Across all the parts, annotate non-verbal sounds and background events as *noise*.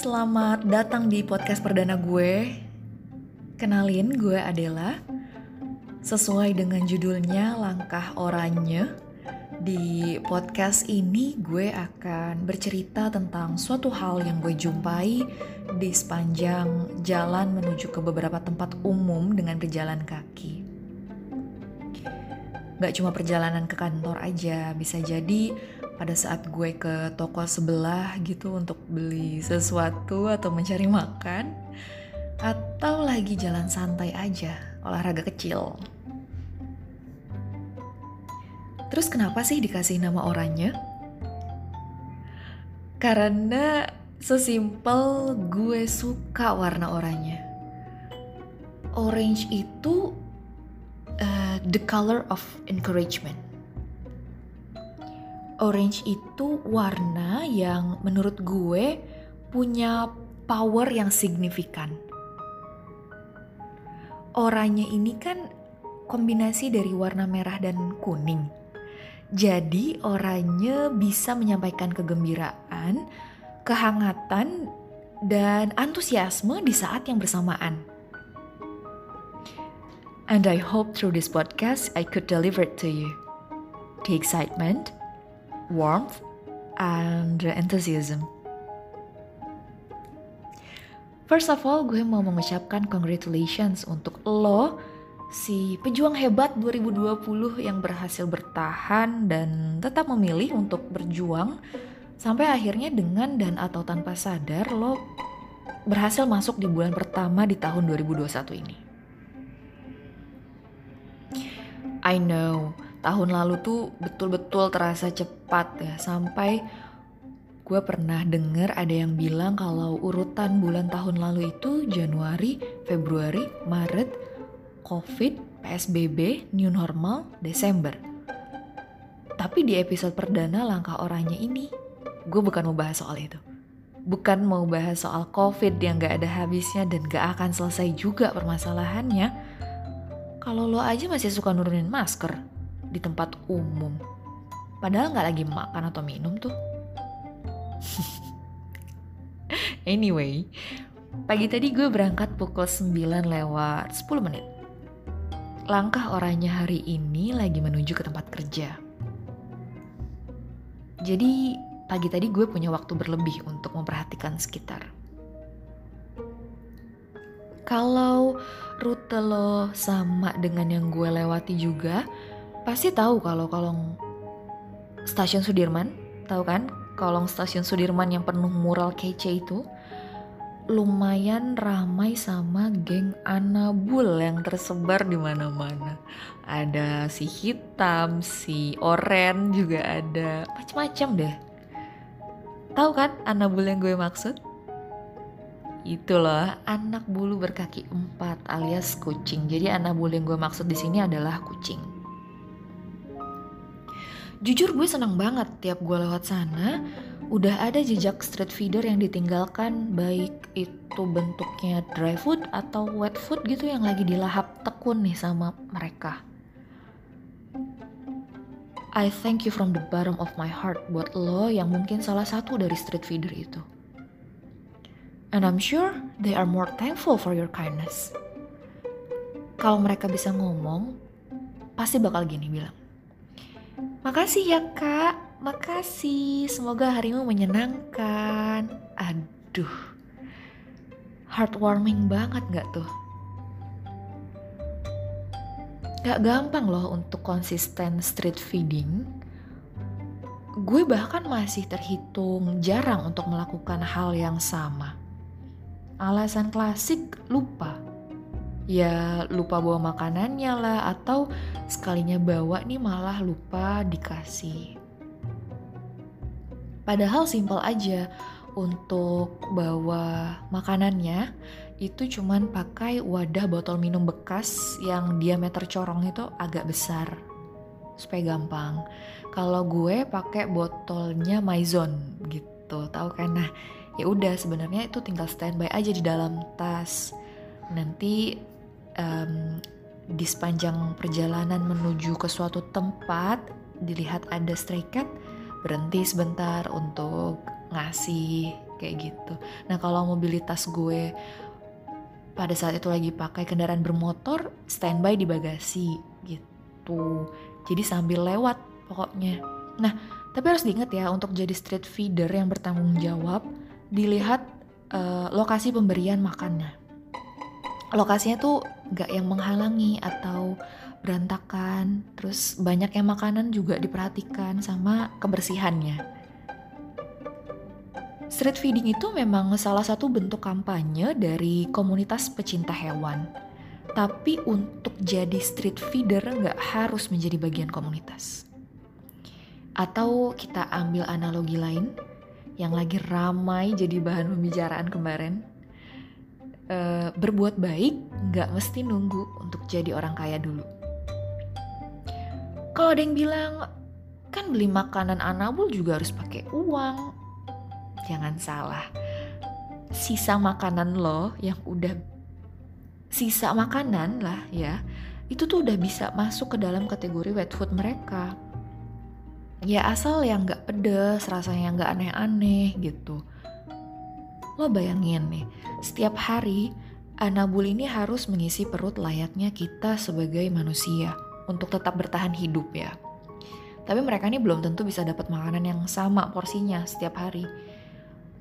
selamat datang di podcast perdana gue. Kenalin, gue Adela. Sesuai dengan judulnya Langkah Oranye, di podcast ini gue akan bercerita tentang suatu hal yang gue jumpai di sepanjang jalan menuju ke beberapa tempat umum dengan berjalan kaki. Gak cuma perjalanan ke kantor aja, bisa jadi pada saat gue ke toko sebelah gitu untuk beli sesuatu atau mencari makan atau lagi jalan santai aja, olahraga kecil. Terus kenapa sih dikasih nama oranye? Karena sesimpel gue suka warna oranye. Orange itu uh, the color of encouragement orange itu warna yang menurut gue punya power yang signifikan. Oranye ini kan kombinasi dari warna merah dan kuning. Jadi oranye bisa menyampaikan kegembiraan, kehangatan, dan antusiasme di saat yang bersamaan. And I hope through this podcast I could deliver it to you. The excitement, warmth, and enthusiasm. First of all, gue mau mengucapkan congratulations untuk lo, si pejuang hebat 2020 yang berhasil bertahan dan tetap memilih untuk berjuang sampai akhirnya dengan dan atau tanpa sadar lo berhasil masuk di bulan pertama di tahun 2021 ini. I know tahun lalu tuh betul-betul terasa cepat ya sampai gue pernah dengar ada yang bilang kalau urutan bulan tahun lalu itu Januari, Februari, Maret, Covid, PSBB, New Normal, Desember. Tapi di episode perdana langkah orangnya ini, gue bukan mau bahas soal itu. Bukan mau bahas soal Covid yang gak ada habisnya dan gak akan selesai juga permasalahannya. Kalau lo aja masih suka nurunin masker, di tempat umum. Padahal nggak lagi makan atau minum tuh. *laughs* anyway, pagi tadi gue berangkat pukul 9 lewat 10 menit. Langkah orangnya hari ini lagi menuju ke tempat kerja. Jadi pagi tadi gue punya waktu berlebih untuk memperhatikan sekitar. Kalau rute lo sama dengan yang gue lewati juga, pasti tahu kalau kolong stasiun Sudirman, tahu kan? Kolong stasiun Sudirman yang penuh mural kece itu lumayan ramai sama geng anabul yang tersebar di mana-mana. Ada si hitam, si oren juga ada, macam-macam deh. Tahu kan anabul yang gue maksud? Itu loh, anak bulu berkaki empat alias kucing. Jadi anabul yang gue maksud di sini adalah kucing. Jujur gue senang banget tiap gue lewat sana, udah ada jejak street feeder yang ditinggalkan baik itu bentuknya dry food atau wet food gitu yang lagi dilahap tekun nih sama mereka. I thank you from the bottom of my heart buat lo yang mungkin salah satu dari street feeder itu. And I'm sure they are more thankful for your kindness. Kalau mereka bisa ngomong, pasti bakal gini bilang. Makasih ya kak, makasih. Semoga harimu menyenangkan. Aduh, heartwarming banget gak tuh? Gak gampang loh untuk konsisten street feeding. Gue bahkan masih terhitung jarang untuk melakukan hal yang sama. Alasan klasik lupa ya lupa bawa makanannya lah atau sekalinya bawa nih malah lupa dikasih. Padahal simpel aja untuk bawa makanannya itu cuman pakai wadah botol minum bekas yang diameter corong itu agak besar supaya gampang. Kalau gue pakai botolnya Maison gitu, tahu kan? Nah, ya udah sebenarnya itu tinggal standby aja di dalam tas. Nanti um, di sepanjang perjalanan menuju ke suatu tempat dilihat ada stray cat berhenti sebentar untuk ngasih kayak gitu. Nah kalau mobilitas gue pada saat itu lagi pakai kendaraan bermotor, standby di bagasi gitu. Jadi sambil lewat pokoknya. Nah tapi harus diingat ya untuk jadi street feeder yang bertanggung jawab, dilihat uh, lokasi pemberian makannya. Lokasinya tuh gak yang menghalangi atau berantakan, terus banyak yang makanan juga diperhatikan sama kebersihannya. Street feeding itu memang salah satu bentuk kampanye dari komunitas pecinta hewan. Tapi untuk jadi street feeder nggak harus menjadi bagian komunitas. Atau kita ambil analogi lain yang lagi ramai jadi bahan pembicaraan kemarin. E, berbuat baik nggak mesti nunggu untuk jadi orang kaya dulu. Kalau ada yang bilang, kan beli makanan anabul juga harus pakai uang. Jangan salah. Sisa makanan lo yang udah sisa makanan lah ya, itu tuh udah bisa masuk ke dalam kategori wet food mereka ya asal yang nggak pedes rasanya nggak aneh-aneh gitu lo bayangin nih setiap hari anabul ini harus mengisi perut layaknya kita sebagai manusia untuk tetap bertahan hidup ya tapi mereka ini belum tentu bisa dapat makanan yang sama porsinya setiap hari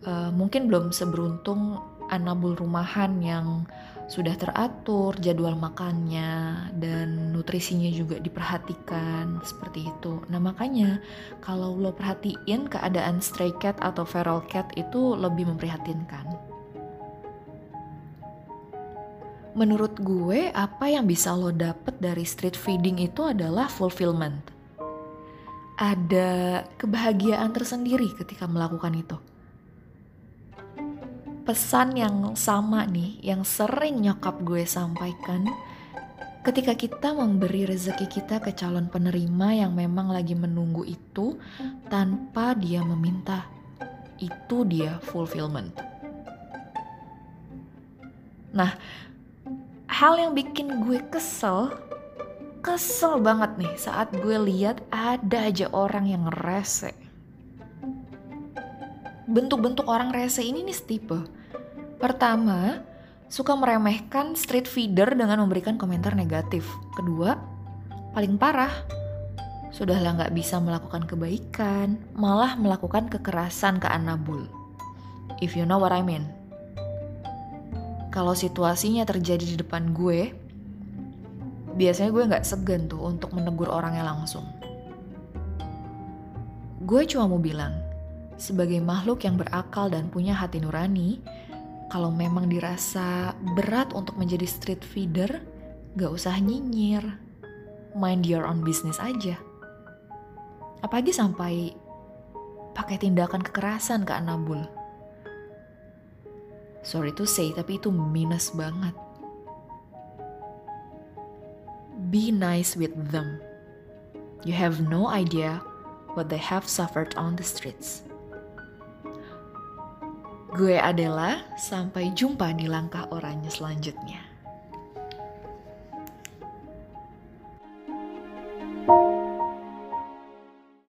uh, mungkin belum seberuntung anabul rumahan yang sudah teratur jadwal makannya dan nutrisinya juga diperhatikan seperti itu. Nah makanya kalau lo perhatiin keadaan stray cat atau feral cat itu lebih memprihatinkan. Menurut gue apa yang bisa lo dapet dari street feeding itu adalah fulfillment. Ada kebahagiaan tersendiri ketika melakukan itu pesan yang sama nih yang sering nyokap gue sampaikan ketika kita memberi rezeki kita ke calon penerima yang memang lagi menunggu itu tanpa dia meminta. Itu dia fulfillment. Nah, hal yang bikin gue kesel, kesel banget nih saat gue lihat ada aja orang yang rese. Bentuk-bentuk orang rese ini nih setipe Pertama, suka meremehkan street feeder dengan memberikan komentar negatif. Kedua, paling parah, sudahlah nggak bisa melakukan kebaikan, malah melakukan kekerasan ke Anabul. If you know what I mean. Kalau situasinya terjadi di depan gue, biasanya gue nggak segan tuh untuk menegur orangnya langsung. Gue cuma mau bilang, sebagai makhluk yang berakal dan punya hati nurani, kalau memang dirasa berat untuk menjadi street feeder, gak usah nyinyir. Mind your own business aja. Apalagi sampai pakai tindakan kekerasan ke Anabul. Sorry to say, tapi itu minus banget. Be nice with them. You have no idea what they have suffered on the streets. Gue adalah sampai jumpa di langkah oranye selanjutnya.